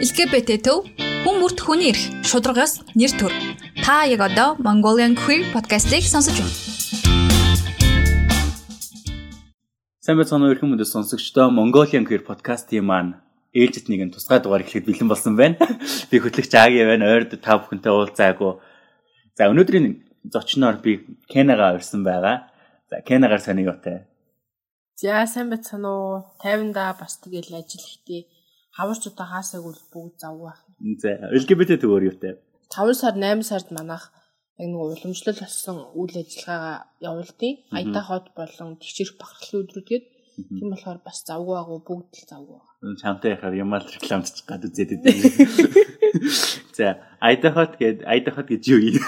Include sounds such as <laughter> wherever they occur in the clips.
LGBT төв хүн бүрт хүний эрх, шударгаас нэр төр. Та яг одоо Mongolian Queer podcast-ийг сонсож байна. Сайн байцгаана уу мөндөс сонсогчдоо Mongolian Queer podcast-ийн маань ээлжид нэгэн тусгай дугаар эхлэхэд бэлэн болсон байна. <laughs> Би хөтлөгч Аги байна. Ойрд та бүхэнтэй уулзаагүй. За өнөөдрийн зочноор би Кенага ирсэн байгаа. За Кенагаар сайн юутай. За сайн байцгаана уу. 50-да бас тэгэл ажил ихтэй хаварч удаа хаасаг бол бүгд завгүй байх. За LGBT төгөөр юутай. 5 сар 8 сард манайх яг нэг уламжлал болсон үйл ажиллагаагаа явуулдیں۔ Аяда хот болон тэгчэрх бахархлын өдрүүдгээд тийм болохоор бас завгүй байгу бүгд л завгүй байгаа. Чамтай яхаар ямаал рекламдчих гад үзээд идэв. <laughs> За Аяда хот гээд Аяда хот гэж юу юм?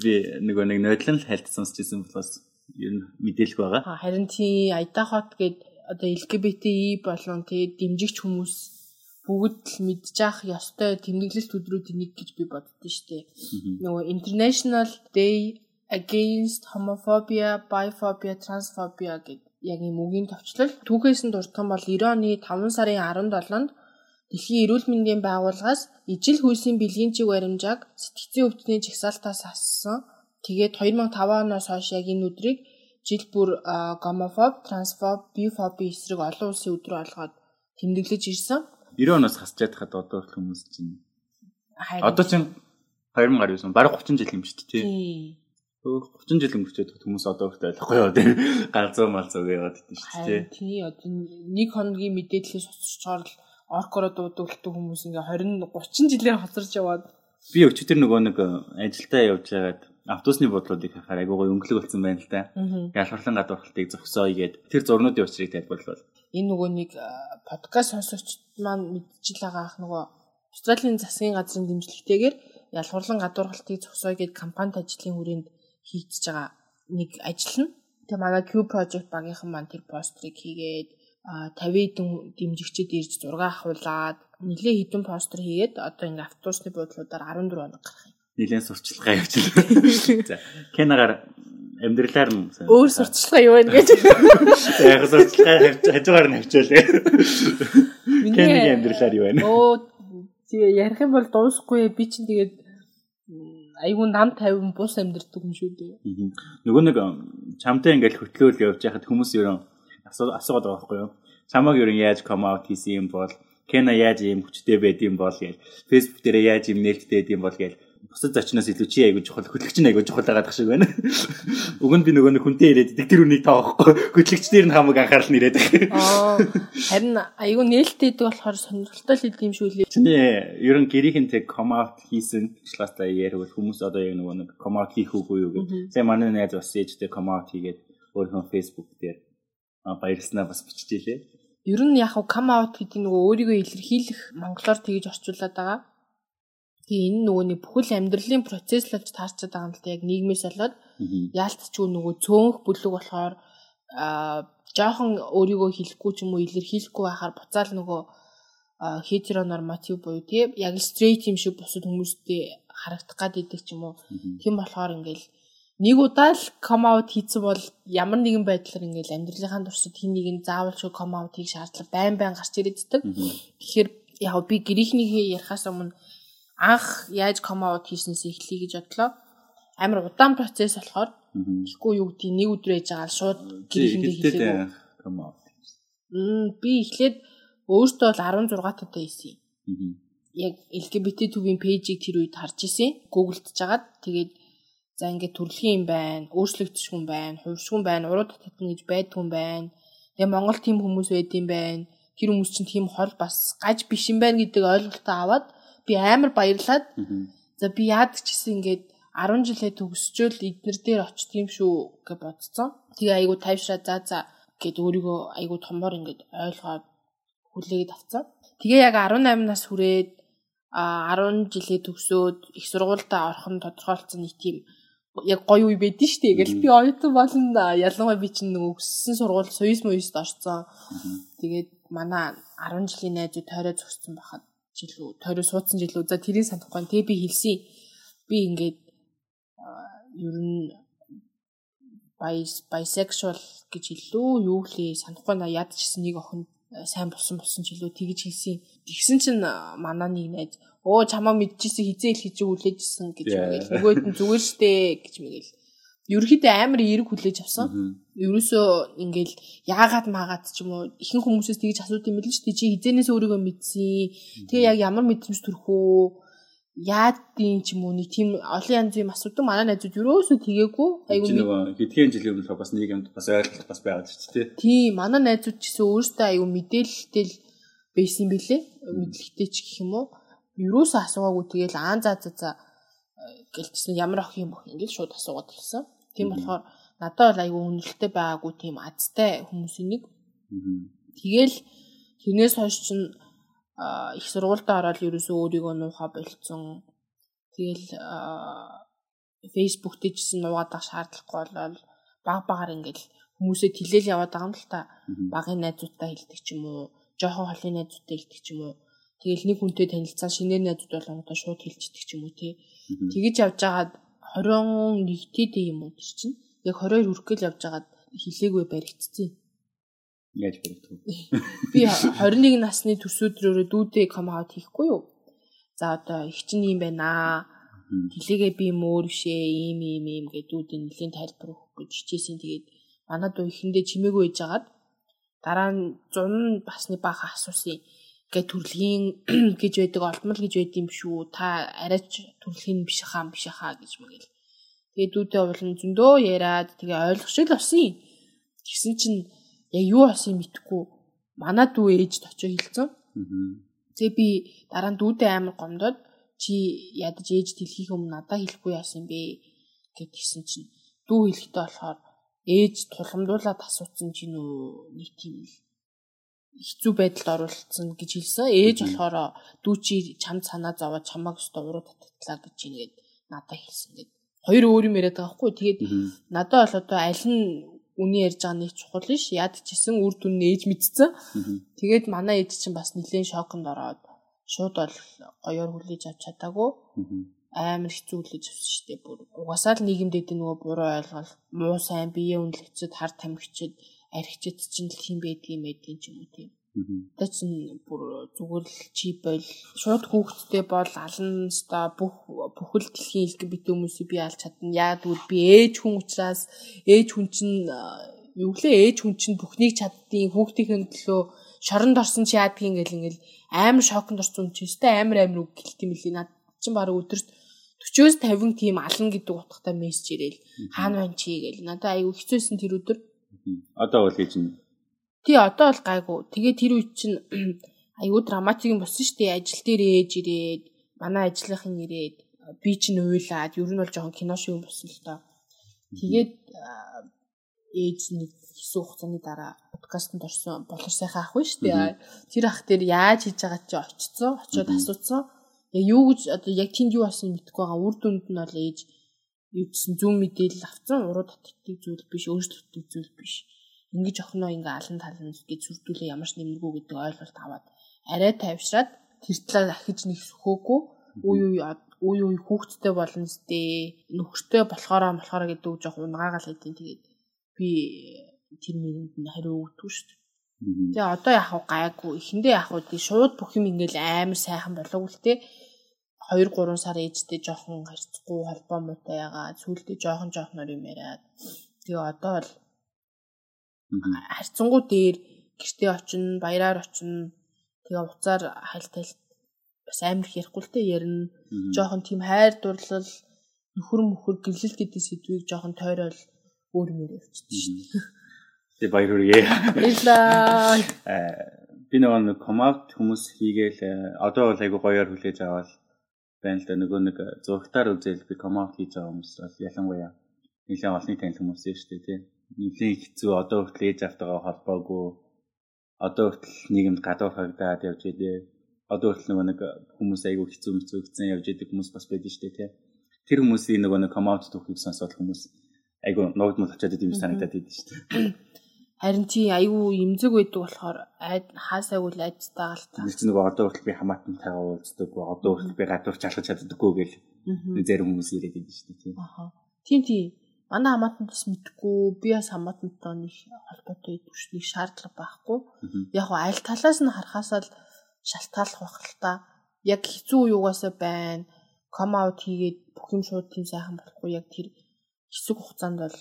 Би нөгөө нэг нодлон л хайлт сонсчихсан болохоос ер нь мэдээлэх байгаа. Харин тий Аяда хот гээд одоо LGBTI болон тэгээ дэмжигч хүмүүс бүгд л мэдж ах ёстой тэмдэглэлт өдрүүдийн нэг гэж би боддоо штэ. Нөгөө International Day Against Homophobia, Biphobia, Transphobia гэдэг яг ийм үгийн товчлол. Түүхээс нь дурдсан бол 90 оны 5 сарын 17-нд Дэлхийн эрүүл мэндийн байгууллагаас ижил хүйсийн бэлгийн чиг баримжааг сэтгцийн өвчтний жагсаалтаас ассан. Тэгээд 2005 оноос хойш яг энэ өдрийг жил бүр гомофоб, трансфоб, бифоби эсрэг олон улсын өдрөө олгоод тэмдэглэж ирсэн. 90 оноос хасчаад хад одоо хүмүүс чинь одоо чинь 2019 бараг 30 жил юм шүү дээ тий. 30 жил өнгөрчөөд хүмүүс одоо өөртөө ойлгохгүй яа тий. Галзуу малзуу яваад идэв <laughs> шүү дээ тий. Тий одоо нэг хоногийн мэдээллээс сонсчоор л оркороо дуудуулдаг хүмүүс ингээ 20 30 жилээр хоцорч яваад би өчигдөр нөгөө нэг ажилдаа явж байгаад автобусны бодлуудыг харахаар айгүй гоё өнгөлөг болсон байна л да. Ялхарлан гадуурхалтыг зөксөөе гэд тэр зурнуудын учрыг тайлбарлавал. Энэ нөгөө нэг подкаст сонсогчд маань мэдчихэл байгаа ах нөгөө Австралийн засгийн газрын дэмжлэгтэйгээр ялхарлан гадуурхалтыг зөксөөе гэд компанид ажлын хүрээнд хийгдэж байгаа нэг ажил нь. Тэгээ манай Q project багийнхан маань тэр пострыг хийгээд 50 хэдэн дэмжигчид ирж зураг авахуулаад нэлээ хэдэн постэр хийгээд одоо ингээ автобусны буудлуудаар 14 хоног гарах юм нэлээд сурчлагаа явуулчихлаа. За Кенагаар амьдралаар нь өөр сурчлагаа юу вэ гэж. Яг сурчлагаа хажуугаар нь хавчаалаа. Кенагийн амьдралаар юу вэ? Оо тэгээ ярих юм бол дуусахгүй би чинь тэгээд айгүй нам 50 бус амьдрдаг юм шүү дээ. Нөгөө нэг чамтай ингээл хөтлөөл явж байхад хүмүүс ерөн асуугаад байгаа байхгүй юу? Чамаг ерөн яаж come out хийсэн юм бол Кена яаж ийм хүчтэй байд юм бол гээл Facebook дээр яаж ийм нээлттэй байд юм бол гээл бусад зочноос илүү чи айгуу чухал хөтлөгч нь айгуу чухал байгаа шиг байна. <laughs> Уг нь би нөгөө нэг хүнтэй ирээд идэг тэр үнийг таахгүй <laughs> хөтлөгчдэр нь хамаг анхаарал нь ирээд. <laughs> Аа харин айгуу нээлттэй идэг болохоор сонирхолтой л идэм шүү лээ. Чиний ерөн гэрийнхэнтэй come out хийсэн члаастай ярил хүмүүс одоо яг нөгөө нэг come out хийх үгүй юу гэх. Тэгээ манай найз бас ээжтэй come out хийгээд өөрийнхөө Facebook дээр баярлснаа бас биччихлээ. Ер нь яг come out гэдэг нөгөө өөрийгөө илэрхийлэх монголоор тэгж орчуулад байгаа Тэгээ энэ нөгөө нэг бүхэл амьдралын процесс л болж таарчаад байгаа юм л да яг нийгмээс болоод яалтчгүй нөгөө цөөнх бүлэг болохоор а жоохон өөрийгөө хэлэхгүй ч юм уу илэрхийлэхгүй байхаар буцаал нөгөө хетеронорматив буюу тийм яг стрейт юм шиг бусад хүмүүстэй харагдах гад идэг ч юм уу. Тийм болохоор ингээл нэг удаа л come out хийсэн бол ямар нэгэн байдлаар ингээл амьдралынхаа туршид хин нэг нь заавал шүү come out хийх шаардлага байн байн гарч ирээддэг. Тэгэхээр яг би гэрийнхнийхээ ярихаас өмнө анх яаж come out хийснээс эхлэе гэж бодлоо. Амар удаан процесс болохоор тэгэхгүй юу гэдэг нэг өдөр ээж байгаа шууд гэрээхэндээ хийлээ. come out. Мм би эхлээд өөртөө бол 16 таатай хийсэн. Яг LGBT төвийн пэйжийг тэр үед харж исэн. Google-дж жагаад тэгээд за ингээд төрөлхийн юм байна, өөрчлөгдөж хүн байна, хувьшгүй байна, уруу татна гэж байдгүй байна. Тэгээ Монгол тийм хүмүүс байд юм байна. Тэр хүмүүс чинь тийм хол бас гаж биш юм байна гэдэг ойлголтоо аваад би амар баярлаад за би яад ч гэсэн ингээд 10 жилээ төгсчөөл эднэр дээр очт юм шүү гэж бодсон. Тэгээ айгу тайвшраа за за гэд өөрийгөө айгу томор ингээд ойлгоод хүлээгээд авцсан. Тэгээ яг 18 нас хүрээд а 10 жилээ төгсөөд их сургуультай орох нь тодорхойлцсон нэг тийм яг гоё үе байдэн дээ. Ингээл би оюутан болно. Ялангуяа би чинь нөгөө өссөн сургууль Суис муйст орсон. Тэгээд манай 10 жилийн найзууд тойроо зогссон байхад жилүү тойроо суудсан жилүү за тэрийг санахгүй. Тэгээ би хэлсэн. Би ингээд ер нь bisexual гэж илүү юу лээ санахгүй на яд чсэн нэг охин сайн болсон болсон ч илүү тэгж хэлсэн. Тэгсэн чинь манай нэг найз оо чамаа мэдчихсэн хизээ хэл хийж үлээжсэн гэж мэгэл. Нөгөөд нь зүгээр штэ гэж мэгэл. Ерөнхийдөө амар эерэг хүлээж авсан. Ерөөсөө ингээл яагаад maaгаад ч юм уу ихэнх хүмүүсээс тэгж асууд юм бэл штэ чи хизээнээс өөрийгөө мэдсэн. Тэгээ яг ямар мэдрэмж төрөх үү? яадын ч юм уу? Нэг тийм олон янзын юм асуудаг манай найзууд юроосоо тгээгүү айгүй нэг хэдхэн жилийн өмнө бас нэг юмд бас ойлголт бас байгаад шүү дээ. Тийм манай найзууд ч гэсэн өөрсдөө айгүй мэдээлэлтэй байсан билээ. Мэдлэгтэй ч гэх юм уу. Юроосоо асуугаагүй. Тэгэл аан за за за. Гэлтсэн ямар ах юм бөх ингээд шууд асуугаад ирсэн тийм болохоор надад бол айгүй үнэлтэд байгаагүй тийм азтай хүмүүсийн нэг тэгэл тэрнээс хойш чинь их сургуультай ороод ерөөсөө өөрийгөө нуухаа болцсон. Тэгэл Facebook ч нуугаадах шаардлагагүй болол баг багаар ингээл хүмүүсээ тэлэл яваад байгаа юм л та. Багын найзуудтай хэлдэг ч юм уу, жоохон холын найзуудтай хэлдэг ч юм уу. Тэгэл нэг хүнтэй танилцсан шинээр найзууд болгонгоо шууд хэлчихдэг ч юм уу тий. Тэгэж явж байгаад 21-т юм уу тэр чинь. Яг 22 хүрэх гээл явж байгаад хилээгүй баригдцсан. Яаж баригдав? <laughs> Би 21 насны төсөөдрөөрөө дүүдээ ком аут хийхгүй юу? За одоо их чинь юм байна. Тэлээгээ би мөр бишээ ийм ийм ийм гэдэг дүүдийн нэлийн тайлбар өгөх гэж хичээсэн. Тэгээд манай дуу ихэндээ чимээгүй агаад дараа нь зун басны баха асуусан гэ төрөлхийн <clears throat> гэж байдаг олдмол гэж байд юм шүү. Та арайч төрөлхийн биш хаа биш хаа гэж мэгэл. Тэгээд дүүдээ уулын зөндөө яриад тэгээ ойлгох шиг л болсон. Тэгсэн чинь яг юу болсон мэдхгүй манай дүү ээжд очиж хэлсэн. Тэгээ би дараа нь дүүдээ амар гомдоод чи ядаж ээж дэлхийх өмнө надад хэлэхгүй яасан бэ гэдгийгсэн чинь дүү хэлэхдээ болохоор ээж тулгамдуулаад асуусан чинь нөө нэг тийм л хэцүү байдалд оруулсан гэж хэлсэн. Ээж болохоор дүү чи чамд санаа зовоод чамааг өстө уруу татгалаа гэж ингээд надад хэлсэн гэдэг. Хоёр өөр юм яриад байгаа хгүй. Тэгээд надад бол одоо аль нь үний ярьж байгаа нэг чухал ш яд чисэн үр дүн нээж мэдсэн. Тэгээд манай ээж чинь бас нэлээд шоконд ороод шууд бол гоёор хүлээж авч чадаагүй. Амар хэцүү хүлээж авсан шүү дээ. Бүр угасаал нийгэмдээ нөгөө буруу ойлголт, муу сайн бие үнэлэгчэд хар тамхичэд архичэд чинь л тийм байдгийн мэдгийн ч юм уу тийм. Одоо чинь бүр зүгээр л чи бол шууд хүүхэдтэй бол алан ста бүх бүхэл дэлхийн илгэн бит хүмүүсийг би алж чадна. Яг тэгвэл би ээж хүн учраас ээж хүн чинь юу гэлээ ээж хүн чинь бүхнийг чаддیں۔ Хүүхдийн төлөө шоронд орсон чи яадгийн гэл ингээл амар шоконд орсон чи өстэй амар амар үг гэлт юм лий. Над чинь баг өдөрт 40-оос 50 тийм алан гэдэг утгатай мессеж ирээл хаана байна чи гэл. Надаа аюу хэцүүсэн тэр өдөр. Одоо бол гэж Тий одоо бол гайгүй. Тэгээ тэр үе чинь <clears throat> аюу драматик юм болсон шүү дээ. Ажил дээр ээж ирээд, манай ажлынхан ирээд, би чинь уйлаад, ер нь бол жоохон кино шиг юм болсон л доо. Тэгээд ээж нэг хэсэг хугацааны дараа подкастт орсон болор сайхан ах шүү дээ. Тэр ах дээр яаж хийж байгаа чи очицсон, очиод асуусан. Яг юу гэж одоо яг тэнд юу болсон мэдэхгүй байгаа. Үр дүнд нь бол ээж юу гэсэн зүүн мэдээлэл авсан. Уруу татдаг зүйл биш, өөрчлөлттэй зүйл биш. Ингэж охиноо ингээ алан талан гэж сүрдүүлээ ямар ч нэмэргүй гэдэг ойлголт аваад арай тайвшраад тэр талаа ахиж нэг сөхөөгүй үй үй үй үй хүүхдтэй болно сте нөхөртэй болохоороо болохоороо гэдэг жоох унгаагаал хэдийн тэгээд би тэр мэрэнд нь хариу өгдөг шүү дээ. Тэгээ одоо яг гайгүй. Эхэндээ яг уу тий шууд бүх юм ингээл амар сайхан болов те 2 3 сар ээжтэй жоохон харьцахгүй холбоо муутай ягаа сүүлдээ жоохон жоохноор юм яриад тэгээ одоо бол харьцангуй дээр гэртээ очино, баяраар очино. Тэгээ уцаар хайлтал бас амар их ярихгүй л те ярина. Жохон тийм хайр дурлал нөхөр мөхөр гэрлэл гэдэг сэдвийг жохон тойрол өөр мөр явчихсан шүү дээ. Тэгээ баяр хүргэе. Баярлаа. Би нөгөө комаут хүмүүс хийгээл одоо бол айгу гоёор хүлээж аваад байна л да. Нөгөө нэг зургатаар үзэл би комаут хийж байгаа хүмүүс бол ялангуяа нэлээд олонний танил хүмүүс шүү дээ тий. Нэлийн хэцүү. Одоо хүртэл ээж автайгаа холбоогүй. Одоо хүртэл нийгэмд гадуур хагдаад явж идэ одоо хүртэл нөгөө нэг хүмүүс айгүй хэцүү хэцүү хэцэн явж идэг хүмүүс бас байдаг шүү дээ тий. Тэр хүмүүсийн нөгөө нэг комаут түүхийг сонсоод хүмүүс айгүй нуугдмал очиад идэм санагдаад идэв шүү дээ Харин чи айгүй имзэг байдаг болохоор хаасайгүй л айцтайгаа л та. Нэг нөгөө одоо хүртэл би хамаатантайгаа уулздаг, одоо хүртэл би гадуур чалгаж чаддаггүй гэл зарим хүмүүс ирээд идэв шүү дээ тийм. Аха. Тийм тийм манай хамаатантаас мэдгүй би бас хамаатантай нэг холбоотой идэвчний шаардлага байхгүй. Яг гоо аль талаас нь харахаас л шалтгааллах байх л та. Яг хэцүү юугаасаа байна. Ком аут хийгээд бүх юм шууд тийм сайхан болохгүй яг тэр хэсэг хугацаанд бол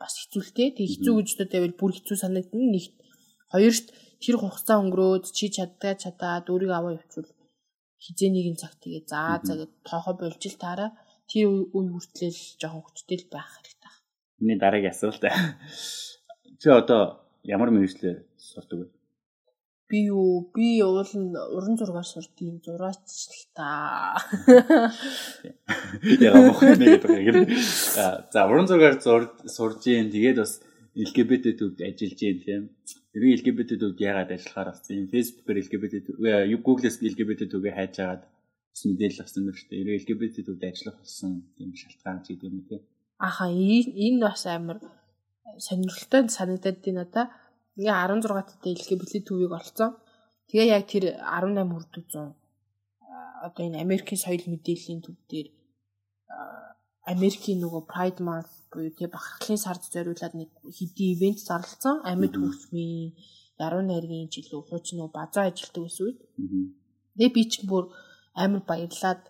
бас хэцүүлтэй. Тэг хэцүү гэж бодоод бүр хэцүү санагдана. Нэгт хоёрт тэр хугацаа өнгөрөөд чи чаддгаа чадаад өөрийгөө аваа явуул хизээнийг нь цаг тэгээ заа гэд тоохоо болж ил таараа тэр үе хүртэл жоохон хүчтэй байх хэрэгтэй. Миний дараагийн асуулт. Чи одоо ямар мэрэгчлэр сурдаг вэ? Би юу? Би уул нь уран зургаар сурдгийн зураач л та. Яга мох нэг гэдэг. За уран зургаар сурж юм тэгээд бас LGBT төвд ажиллаж юм тийм. Ерөн LGBT төвд яагаад ажиллахаар болсон юм? Facebook-оор LGBT Google-с LGBT төвгээ хайж агаад бас мэдээлэл авсан байна шүү дээ. LGBT төвд ажиллах болсон тийм шалтгаан ч гэдэг юм тий. Аха энэ бас амар сонирхолтой санагдаад байна надаа. Ингээ 16 таттай LGBT төвийг олцсон. Тэгээ яг тэр 18 хүрдэг 100 одоо энэ Америкийн соёл мэдээллийн төв дээр Америкийн нөгөө Pride Month буюу тий бахархлын сард зориулаад нэг хэдий ивент зарлалцсан. Амьд хөгжмийн яруу найргийн жилүү хууч нөгөө базаа ажилтдаг гэсэн үед. Тэгээ би ч бүр амар баярлаад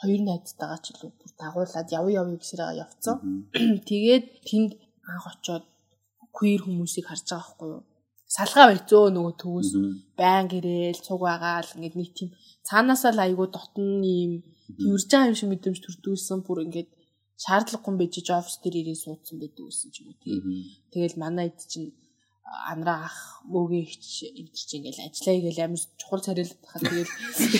хоёр найзтайгаа ч илүү бүр дагуулад яв яв гэсээр явцсан. <clears throat> Тэгээд тэнд анх очоод queer хүмүүсийг харж байгаа байхгүй юу? Салгаа барьцөө нөгөө төвөөс байн гэрэл цуг байгаа л ингээд нэг тийм цаанаасаа л айгуу дотн юм тэрж байгаа юм шиг мэдрэмж төрдөөсөн бүр ингээд шаардлагагүй байж офис дээр ирээ суудсан байдаг гэсэн ч юм уу тий. Тэгэл манай эд чинь анраа ах мөгийн хч эвдэрч ингээл ажиллая гээл амар чухал царайлаад тахад тэгэл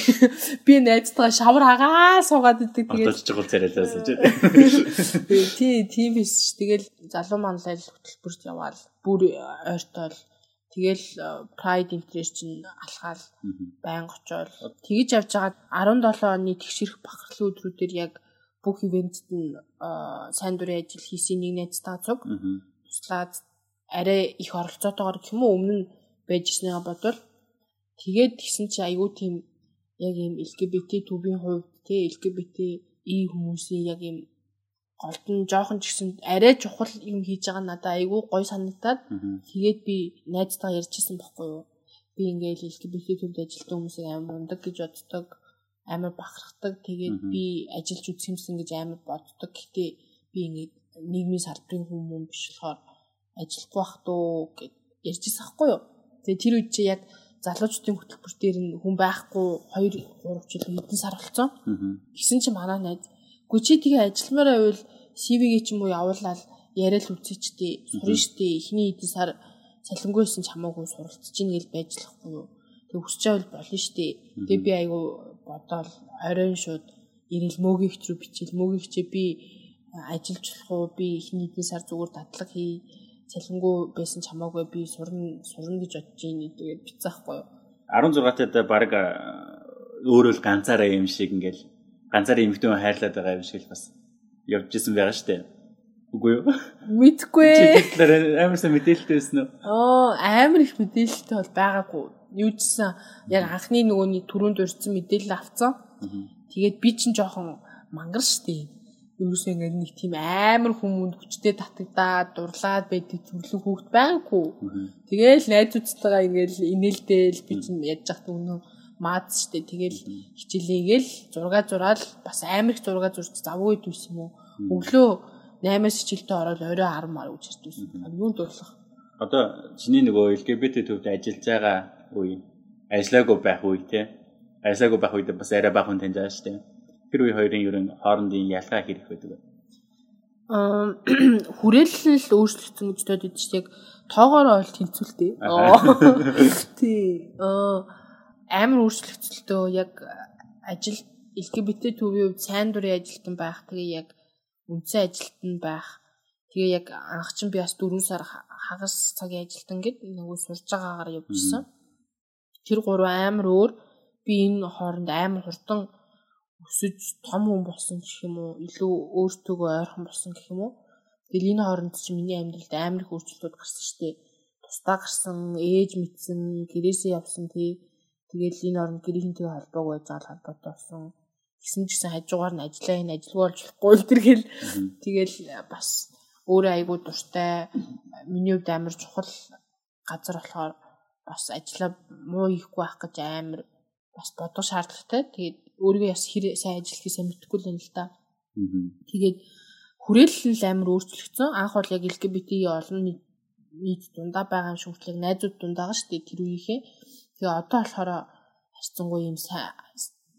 <laughs> би найзтайгаа шавар агаа суугаад идэг. Тэгээд одоо чухал царайлаас гэж <laughs> тий тийм биш. Тэгэл залуу манлал хөтөлбөрт яваал бүр ойртол тэгэл pride интерес чинь алхаал байнга очоод тэгж явж байгаа 17 оны тэгшэрх бахархлын өдрүүдээр яг бүх ивентэд нь сайн дурын ажил хийсэн нэг найзтайгаа цуг туслаад арай их оролцоотойгоор гэх юм уу өмнө нь байж ирснээр бодвол. Тэгээд тэгсэн чи айгүй тийм яг юм LGBT төвийн хувьд тий LGBT и хүмүүсийн яг юм голдон жоохон ч гэсэн арай чухал юм хийж байгаа надад айгүй гой санагдаад. Тэгээд би найзтайгаа ярьжсэн байхгүй юу? Би ингээл LGBT төвд ажилладаг хүмүүсийг амар ундаг гэж боддог амар бахархдаг. Тэгээд би ажиллаж үзсэмсэн гэж амар боддог. Гэхдээ би ингээд нийгмийн салбарын хүмүүс биш болохоор ажиллахгүй бах дуу гэж ярьжсэн байхгүй юу. Тэгээ тэр үед чи яг залуучдын хөтөлбөр дээр нь хүн байхгүй 2 3 жил хэдэн сар болцсон. Гисэн чи манай найз гү чи тэгээ ажилламаар байвал CV-гээ ч юм уу явуулаад яриад үзээчтэй сурна штэ эхний хэдэн сар салингүйсэн ч хамаагүй суралцж ийн гэл байж лахгүй юу. Тэг өсч байвал болно штэ. Тэгээ би айгу бодоол оройн шууд ирэл мөгийн хчрүү бичил мөгийн хчээ би ажиллаж болох уу би эхний хэдэн сар зүгээр дадлаг хий цалингүй байсан ч хамаагүй би сурна сурна гэж бодож ийн. Тэгээд бицаахгүй юу? 16 тад баг өөрөө л ганцаараа юм шиг ингээл ганцаараа эмхтэн хайрлаад байгаа юм шиг бас явж исэн байгаа штэ. Үгүй юу? Мэдгүй амар сайн мэдээлэлтэй байсан уу? Оо амар их мэдээлэлтэй бол байгаагүй. Юу гэсэн яг анхны нөгөөний түрүүнд урьдсан мэдээлэл авцсан. Тэгээд би чинь жоохон мангар штэ ерөөсөө ингээд нэг тийм амар хүмүүнд хүчтэй татагдаад дурлаад байдаг төрлөн хүүхд байгаагүй. Тэгээл найзуудтайгаа ингээд инээлдээл би чинь яаж яхад өнөө маац штэ тэгэл хичээлээгээл зураг зураал бас амар их зураг зурч завгүй дүүс юм уу. Өглөө 8-аас хичээлдээ ороод орой 10 мар үж ирдүүс. Юунд дурлах. Одоо чиний нөгөө LGBT төвд ажиллаж байгаа үе ажиллаагүй байх үе те. Ажиллаагүй байх үед бас арай баахан таньж байгаа штэ тэр үе хоёрын ер нь хоорондын ялгаа хэрэг байдаг? Аа <clears throat> хүрээлэл л өөрчлөгдсөн гэж бодож яг тоогоор бол тэнцвэлтэй. <laughs> Тий. Аа амар өөрчлөгдөлтөө яг ажил LGBT төвийн хувьд сайн дурын ажилтан байх. Тэгээ яг үндсэн ажилтан байх. Тэгээ яг анх чинь би бас 4 сар хагас цагийн ажилтан гэд нөгөө сурж байгаагаар явжсэн. Тэр гурав амар өөр. Би энэ хооронд амар хурдан өсөж том хүн болсон гэх юм уу? Илүү өөртөөгөө ойрхон болсон гэх юм уу? Тэгэл энэ хооронд чи миний амьдралд амар их өөрчлөлтүүд гарсан шүү дээ. Тусдаа гарсан ээж мэдсэн гэрээсээ явсан тий. Тэгэл энэ хооронд гэрийнхэнтэй холбоог байж байгаа холбоотой болсон. Тэгсэн ч гэсэн хажуугаар нь ажиллаа энэ ажилгүй болж болохгүй л тэр хэл тэгэл бас өөрөө айгүй дуртай. Миний хувьд амар чухал газар болохоор бас ажиллаа муу ихгүй байх гэж амар бас бодох шаардлагатай. Тэгээд өөрийгөө бас хэр сайн ажиллахыг мэдхгүй л юм л да. Тэгээд хүрээлэл амар өөрчлөгдсөн. Анх бол яг LGBT олон нийт дундаа байгаа юм шиг яг найзууд дундаа шүү дээ тэр үеийнхээ. Тэгээ одоо болохоор харьцангуй юм сайн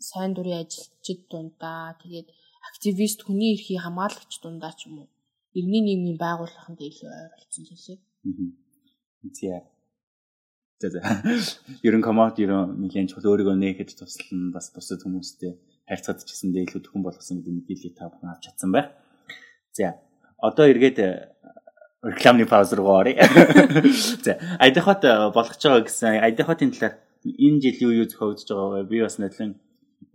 сайн дурын ажилчид дундаа тэгээд активист хүний эрхийг хамгаалагч дундаа ч юм уу иргэний нийгмийн байгууллаганд илүү ойролцсон л лээ. Тийм. За. <laughs> Ерөн комод ерөн нэгэн чухал өөрийгөө нээхэд туслана бас бусад хүмүүстэй харьцаад ч гэсэндээ илүү төхөн болгосон гэдэг мэдээллийг та бүхэн авч чадсан байх. За. Одоо эргээд э, рекламны пауз руу оръё. <laughs> За. Айдахот э, болгож байгаа гэсэн айдахотын талаар энэ жил юу юу зохиогдож байгаа вэ? Би бас нэтлэн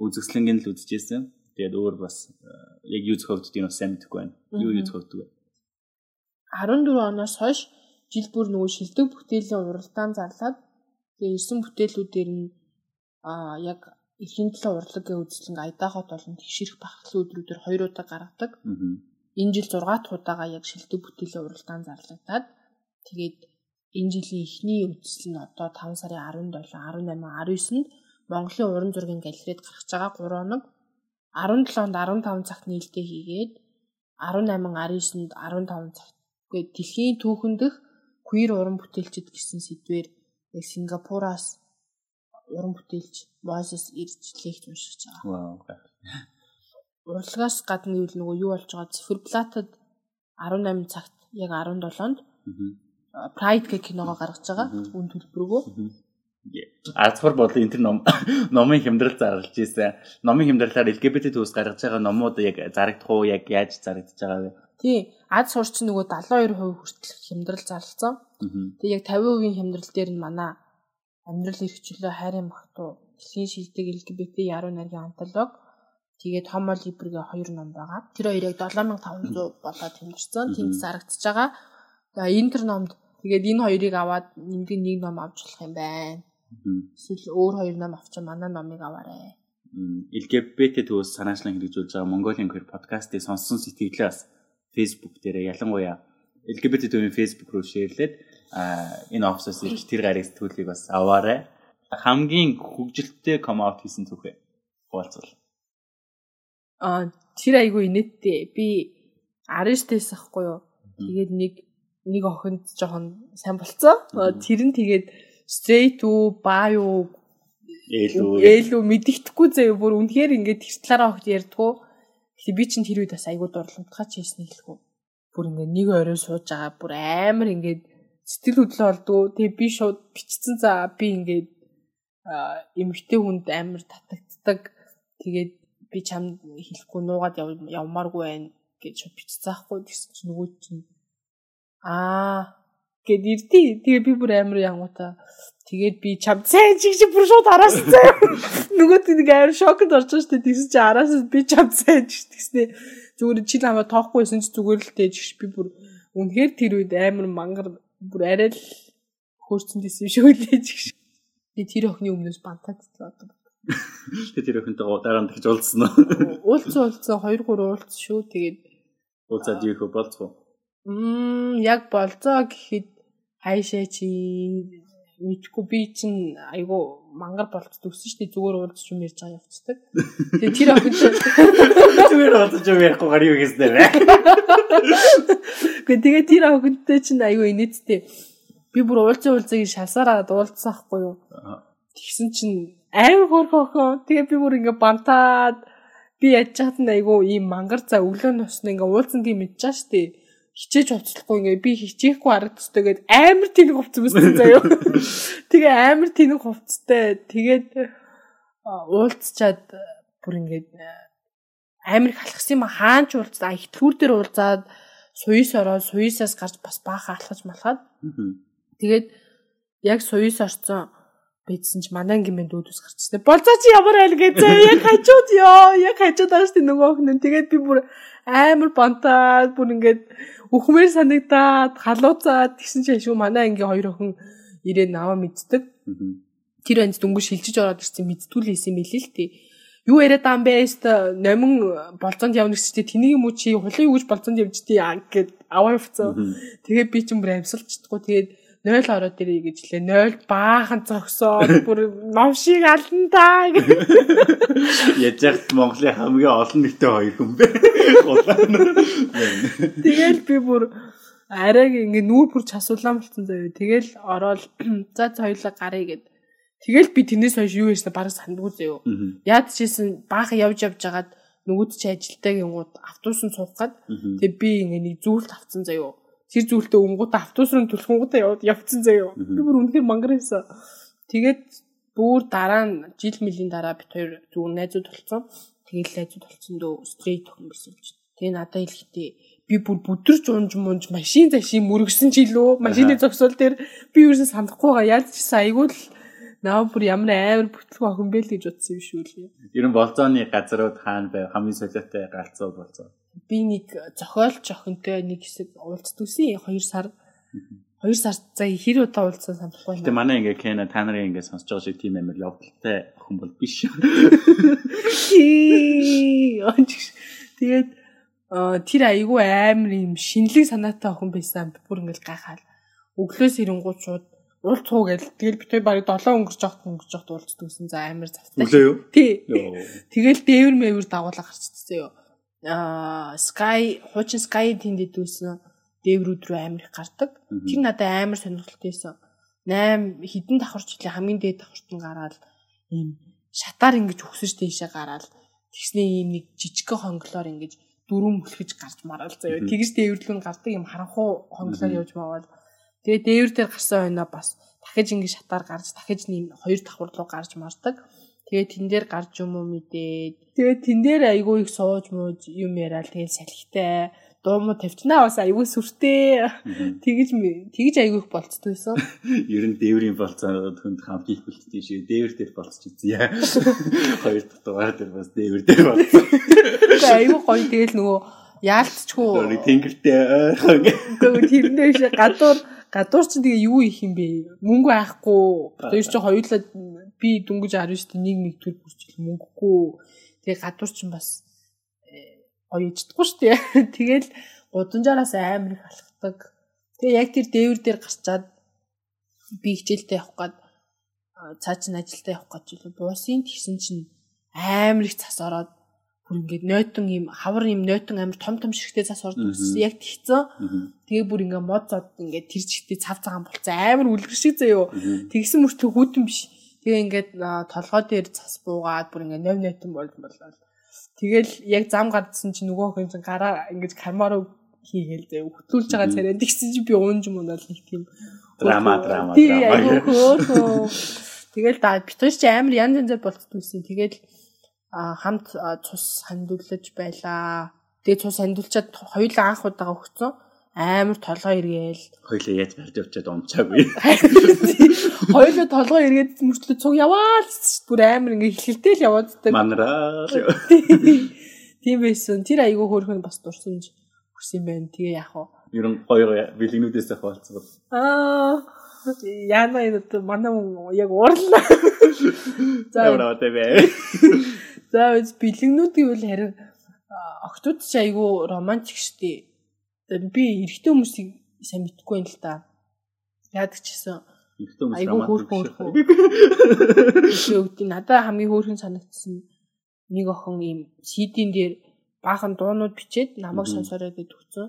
үзэсгэлэнгийн л үзчихсэн. Тэгээд өөр бас э, яг юу зохиогддгийг бас сайн мэдэхгүй байна. Юу юу зохиогддог вэ? 14 оноос хойш жил бүр нөгөө шилдэг бүтээлийн уралдаан зарлаад тэгээ ирсэн бүтээлүүдээр нь аа яг эрхийн төлөө урлагийн үзлэн айдаахот болон тэгшэрх бахархлын өдрүүдээр хоёр удаа гаргадаг. Энэ жил 6 дахь удаага яг шилдэг бүтээлийн уралдаан зарлагдаад тэгээд энэ жилийн эхний үзэл нь одоо 5 сарын 17, 18, 19-нд Монголын уран зургийн галерейд гарч байгаа 3 хоног 17-нд 15 цагт нээлттэй хийгээд 18, 19-нд 15 цагт гээд дэлхийн түүхэн дэх queer уран бүтээлчд гэсэн сэдвээр яг Сингапураас уран бүтээлч Moses ирж лекц уншиж байгаа. Урлагаас гадна гэвэл нөгөө юу болж байгаа циферблатад 18 цагт яг 17-нд Pride гэх киногоо гаргаж байгаа. Үн төлбөргөө. Азхар бол энэ ном <laughs> номын хямдрал зарлж ийсэн. Номын хямдралаар LGBT төс гаргаж байгаа номууд яг зарагдах уу, яг яаж зарагдаж байгаа вэ? Тий. Аз сурч нөгөө 72% хүртэл хямдрал зарлцсан. Тэг яг 50% хямдрал дээр нь манай амьдрал эрхчлөө хайрын магтуу дэлхийн шилдэг LGBT яруу найргийн антолог тэгээд Homo Libre-гийн хоёр ном байгаа. Тэр хоёрыг 7500 болоод хэмжсэн. Тэнд зарагдчихж байгаа. Тэгээ энэ төр номд тэгээд энэ хоёрыг аваад нэмдэг нэг ном авч болох юм байна. Эсвэл өөр хоёр ном авчих манай номыг аваарэ. LGBT төвөөс санаачлан хэрэгжүүлж байгаа Mongolian Queer podcast-ийг сонссон сэтгэлээ бас Facebook дээр ялангуяа LGBT төвийн Facebook руу шеэрлээд энэ офсоос ирж тэр гарыг сэтгүүлийг бас аваарай. Хамгийн хөгжилттэй come out хийсэн түүхээ хуваалцвал. Аа тэр айгу инээдтэй. Би Ариштээс ахгүй юу. Тэгээд нэг нэг охинд жоохон сайн болцсон. Тэр нь тэгээд straight уу, bi юу, ээлүү ээлүү мэддэхгүй заяа бүр үнэхээр ингээд тэр талаараа огт ярьдгүү. Тэгээ би чинь тэр үед бас айгуу дурламтгаач хийсэн хэлэхгүй. Бүр ингээд нэг орой сууж байгаа бүр амар ингээд сэтгэл хөдлөл олдгоо. Тэгээ би шууд бичсэн за би ингээд эмгтэй хүнд амар татагддаг. Тэгээд би чамд хэлэхгүй нуугаад явмааргүй байна гэж шууд бичсэн аахгүй гэсэн чинь нөгөө чинь аа гэд ирдий. Тэгээ би бүр амар янгуута. Тэгээд би чам сайн чиг чи бүр шууд араас заа. <laughs> Нөгөөд нэг амар орж байгаа шүү дээ. Тэгсэн чи араас би чам сайн чиг тэгснэ. Зүгээр чи намайг тоохгүй байсан чи зүгээр л тэж би бүр үнэхээр тэр үед амар мангар бүр арай л хөөрцөн дэсэн шүү лээ чиг. Би тэр охины өмнөөс бантагдсан одоо. Тэгээ тэр охинтой нь тэгж уулзсан уу? Уулзсан уулзсан 2 3 уулз шүү. Тэгээд уулзаад юу хөө болцгоо. Мм яг болцоо гэхэд хайшаа чи мэдгүй би чинь айгу мангар гэсэн шүү дээ зүгээр уулзч юм ярьж байгаа явцдаг. Тэгээ тэр охин зүгээр уулзч юм ярихгүй гар юу гэсэн дээ. Гэхдээ тэгээ тэр охинтой чинь айгу инээдтэй. Би бүр уулзсан уулзыг шалсараад уулзсан хгүй юу. Тэгсэн чинь амар хөөрхөн охин. Тэгээ би бүр ингээ бантаад би яж чад нь айгу ийм мангар за өглөө нусна ингээ уулзсан тийм мэдчихэж штэ хичээж хувцлахгүй ингээ би хичээхгүй харагдчихдаг гээд амар тэнэг хувцсан байсан заяа. <laughs> Тэгээ амар тэнэг хувцтай. Тэгээд уулзчаад бүр ингээд амар их алхсан юм хаанч уулзаа ихтгүүр дээр уулзаад суйс ороод суйсаас гарч бас баахан алхаж малхаад. Тэгээд яг суйс орцсон бидсэн ч манай гимэн дүүдээс гарчсан. Болцоо чи ямар айл гэзээ яг хажууд ёо яг хажууд ааш тий нөгөө хүн. Тэгээд би бүр амар бантаад бүр ингээд Үхмээр санагдаад халууцаад тэгсэн чинь шүү манай ангийн хоёр охин ирээ наваа мэддэг. Тэр анз дөнгөж шилжиж ороод ирсэн мэдтгүүл хийсэн мэлээ л тээ. юу яриад байгаа юм бэ? Эст номин болцоонд явна чинь тэнийг юм уу чи хулын юу гэж болцоонд явждээ гэд аваа явцсан. Тэгээ би ч юм бүр амьсалчдаггүй. Тэгээд 0 ороод ирээ гэж лээ. 0 баахан зогсоод бүр новшиг ална та. Яаж яхад Монголын хамгийн олон нийтэд хоёр хүн бэ? Тэгэл би бүр арайг ингээ нүүр бүр часуулаа болцсон заяа. Тэгэл ороод <clears throat> за хоёулаа гарыг гэд. Тэгэл би тэрнээс хойш юу ярьснаа бараг сандгүй заяа. Яад чийсэн баахан явж явж жагаад нөгөөд чи ажилтаа гингууд автобусанд суух гад. Тэг би ингээ нэг зүйлт авцсан заяа тэр зүйлтээ өнгөтэй автобус руу яваад явцсан заяа. Би бүр үнэхээр мангарсан. Тэгээд бүр дараа нь жил мөлийн дараа бит хоёр зүгээр найзууд болцсон. Тэгээд найзууд болцсон дөө стрейт охин гэсэн чинь. Тэгээ надад хэлэхдээ би бүр бүдэрч унж мунж машин зашин мөргсөн ч илүү машины зогсоол дээр би юусэн санахгүй байгаа. Яаж ч айгүй л наа бүр ямар амар бүтлгүй охин бэ л гэж утсан юм шүү лээ. Ер нь болзооны газрууд хаана байв? Хамгийн солиотой галзуу болзоо би нэг зохиолч охинтой нэг хэсэг уулзтгсэн 2 сар 2 сар за хэр удаа уулзсан санахгүй байна. Тэгээ манай ингээ Кена та нарын ингээ сонсож байгаа шиг тийм амар явдалтай охин бол биш. Тэгээд тэр айгүй амар юм шинэлэг санаатай охин байсан. Бүр ингээл гайхаад өглөөс ирэнгууд шууд уулз цуу гэл тэгэл битээ барыг 7 өнгөрч явахт өнгөрч явахт уулздагсэн за амар завтай. Өглөө юу? Тий. Тэгэл дээвэр мэвэр дагуулга гарччихсан юу аа Sky хуучин Sky тэнд идвэсэн дээврүүд рүү амар их гардаг. Тэр надад амар сонирхолтойсэн. 8 хідэн давхарчлын хамгийн дээд давхарт нь гараад ийм шатаар ингэж өгсөж тийшээ гараад тэгснээ ийм нэг жижигхэн хонглоор ингэж дөрөв мөлхөж гарч мараал заяа. Тэгж дээвэрлүүн гардаг юм харанхуу хонглоор явж маавал тэгээ дээвэр дээр гарсан хойноо бас дахиж ингэж шатаар гарч дахиж нэм хоёр давхар руу гарч мардаг. Тэгээ тэн дээр гарч юм уу мэдээд. Тэгээ тэн дээр айгүй их сууж мууж юм яриад тэгээ салхитай дуу муу тавьчнаа бас айгүй сүртэй. Тэгэж тэгэж айгүй их болцдойсон. <laughs> Ер нь дээврийн болцоо хүнд хамт их үлдсэн шүү. Дээвэр дээр болцож үзье. <laughs> Хоёр дахь дугаар дээр бас дээвэр дээр болцсон. Айгүй гоё тэгэл нөгөө яалтчгүй. Тэнгэртэй ойрхон. Гэхдээ тэрнээс гадуур гадуур чинь тэгээ юу их юм бэ? Мөнгө айхгүй. Тэр чинь хоёулаа би дүнгэж 19-т нэг нэг төр бүрчлэх мөнгөгүй. Тэгээ гадуур чинь бас э, гоё ичдэггүй шүү дээ. <laughs> Тэгэл гудамжаараас амар их алхдаг. Тэгээ яг тэр дээвэр дээр гарчаад би хичээлдээ явах гээд цаа чин ажилдаа явах гэж буусын тэгсэн чинь амар их цас ороод бүр ингээд нойтон юм хавар юм нойтон амар том том ширхтээ цас ордог гэсэн яг тэгцэн. Тэгээ бүр ингээд мод зод ингээд тэр чигтээ цав цагаан болцсон амар үлгэр шиг заяо. Тэгсэн мөртөө хүүтэн биш. Тэгээ ингээд толгой дээр цас буугаад бүр ингээд нов нойтон болж болоо. Тэгэл яг зам гардсан чи нөгөө чинь гараа ингээд кармаруу хийгээл заяо. Хөтлүүлж байгаа царай тэгсэн чи би уунж мунаад нэг тийм драма драма драма. Тэгэл да битүүч амар янз янзаар болцдгүйсэн. Тэгэл хамт цус хандуулж байлаа. Тэгээ цус хандуулчаад хоёулаа анх удаага өгцөн. Амар толгой эргээл. Хоёулаа яаж барьж явчаад умчаагүй. <laughs> Хоёулаа толгой эргээд мөртлөө цуг яваад бүр амар ингээ хилхэлтэй л яваад таг. Манараа. <laughs> Тийм байсан. Тэр айгүй хөөрхөн бас дурсамж хүрсэн байна. Тэгээ яах вэ? Ер нь гоё бэлгнүүдээс хаваалцсан. Аа яна энэ манай яг уурлаа. <laughs> За. Яваа тавь. За бэлгнүүд гэвэл харин октод ч айгүй романтик штий. Би эрэгтэй хүмүүсийг сайн мэдгүй юм л да. Яадаг ч гэсэн айгүй хөөрхөн хөөрхөн. Надад хамгийн хөөрхөн санагдсан нэг охин ийм CD-н дээр баахан дуунууд бичээд намайг сонсоорой гэж өгсөн.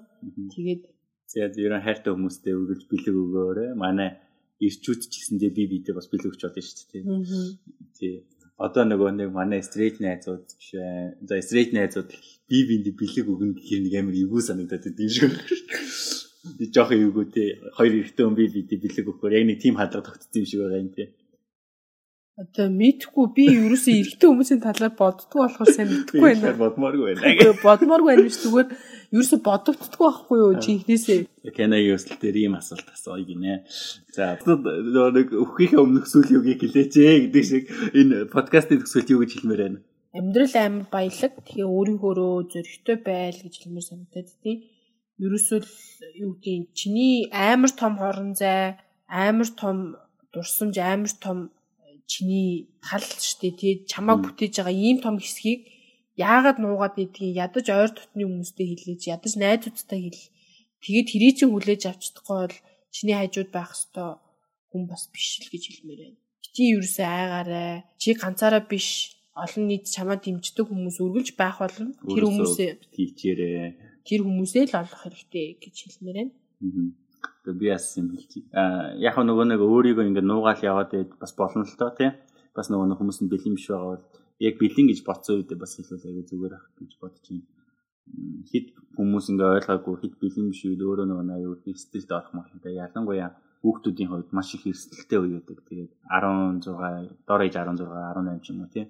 Тэгээд тэгээд ерөн хайртай хүмүүстэй өгөж бэлэг өгөөрэй. Манай ирчүүд ч гэсэндээ би бидээ бас бэлэг өгч болно шүү дээ. Тий одоо нөгөө нэг манай стрейт найзууд бай. За стрейт найзууд би бинд бэлэг өгнө гэхээр нэг амар эвгүй санагдаад байд юм шиг байна. Би жоох эвгүй те. Хоёр эрэгтэй хүн би бид бэлэг өгөхөөр яг нэг тим хадлага тогтсон юм шиг байгаа юм те. Одоо мэдхгүй би ерөөсөө эрэгтэй хүмүүсийн талаар боддгоо болохоор сайн мэдхгүй байна. Бодмооргүй байна. Бодмооргүй байна биш зүгээр ерөөсө бодогддгүй байхгүй юу чи ихнээсээ. Канагийн өсөл дээр ийм асуулт асууя гинэ. За нэг өхийнхээ өмнөх сүл юуг хэлээч ээ гэдэг шиг энэ подкастын төсөлт юу гэж хэлмээр байна. Амьдрал амар баялаг тэгээ өөрийнхөөрөө зөрөгтэй байл гэж хэлмээр санагдаад тийм. Ерөөсөө юу гэдэг чиний амар том хорон зай, амар том дурсамж, амар том чиний тал дээ. Тэгээд чамааг бүтээж байгаа ийм том хэсгийг яагаад нуугаад идгийг ядаж ойр дотны хүмүүстэй хэлээж ядаж найзуудтай хэл. Тэгээд хэрий чинь хүлээж авч чадахгүй бол чиний хажууд байх ёстой хүн бас биш л гэж хэлмээр байна. Чи юусэн айгаарай. Чи ганцаараа биш олон нийт чамаа дэмждэг хүмүүс үргэлж байх болно. Тэр хүмүүсээ хийчээрээ. Тэр хүмүүсээ л олох хэрэгтэй гэж хэлмээр байна. Тэгээ би бас юм хэлчих. Аа яг нөгөө нэг өөрийгөө ингээд нуугаал яваад бас болно л тоо тий. Бас нөгөө хүмүүс нь бэлэн биш байгаа бол яг бэлэн гэж бодсон үедээ бас хэлвэл аягүй зүгээр ах гэж бодож байна. Хит хүмүүс ингээ ойлгоогүй хит бэлэн биш үед өөрөө нөгөө аягүй эрсдэлд орох магадлалтай. Ялангуяа хүүхдүүдийн хувьд маш их эрсдэлтэй үе байдаг. Тэгээд 16, дор ээж 16, 18 ч юм уу тий.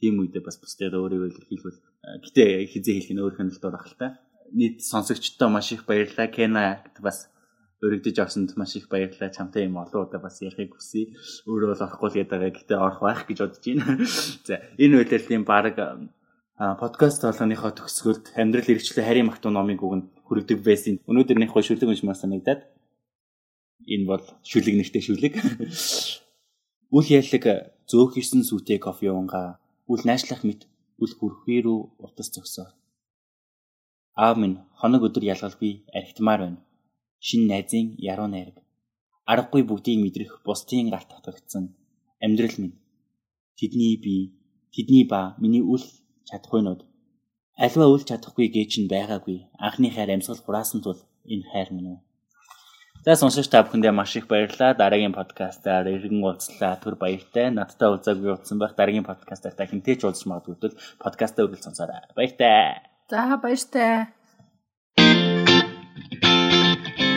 Тийм үедээ бас бусдад өөрийгөө илэрхийлвэл гэтээ хизээ хэлэх нь өөр хяналт орох л та. Нийт сонсогчдоо маш их баярлалаа. Кена бас өргөдөж авсанд маш их баярлалаа. Чамтай юм олон удаа бас ярихыг хүсье. Өөрөө бол орохгүй л гээд байгаа. Гэтэ орох байх гэж бодож байна. <laughs> За энэ үйлдэлийн баг подкаст болгоныхоо төгсгөлд амьдрал хэрэгчлээ харийн магтуу номыг үгэнд хүргэдэг байсан. Өнөөдрийнх хоо шүлэг уншмаар санагдаад энэ бол шүлэг нэртэй шүлэг. <laughs> Үл яллаг зөөх 9 сүтэй кофе уунга үл наашлах мэт үл хүрхвээ рүү утас зогсоо. Аав минь хоног өдөр ялгалгүй архитмаар байна шин найзын яруу найраг аргагүй бүгдийг мэдрэх бусдын гарт татагдсан амьдрал минь тэдний би тэдний ба миний үл чадахгүйнууд альва үл чадахгүй гээ чинь байгаагүй анхны хайр амьсгал хураасан тул энэ хайр минь үү За сонсогч та бүхэндээ маш их баярлалаа. Дараагийн подкастаар иргэн уулзлаа. Түр баяртай. Надтай уулзаагүй утсан байх. Дараагийн подкастаар та хинтэй ч уулзах магадгүй. Подкастаа үргэлж сонсоорой. Баяртай. За баяртай.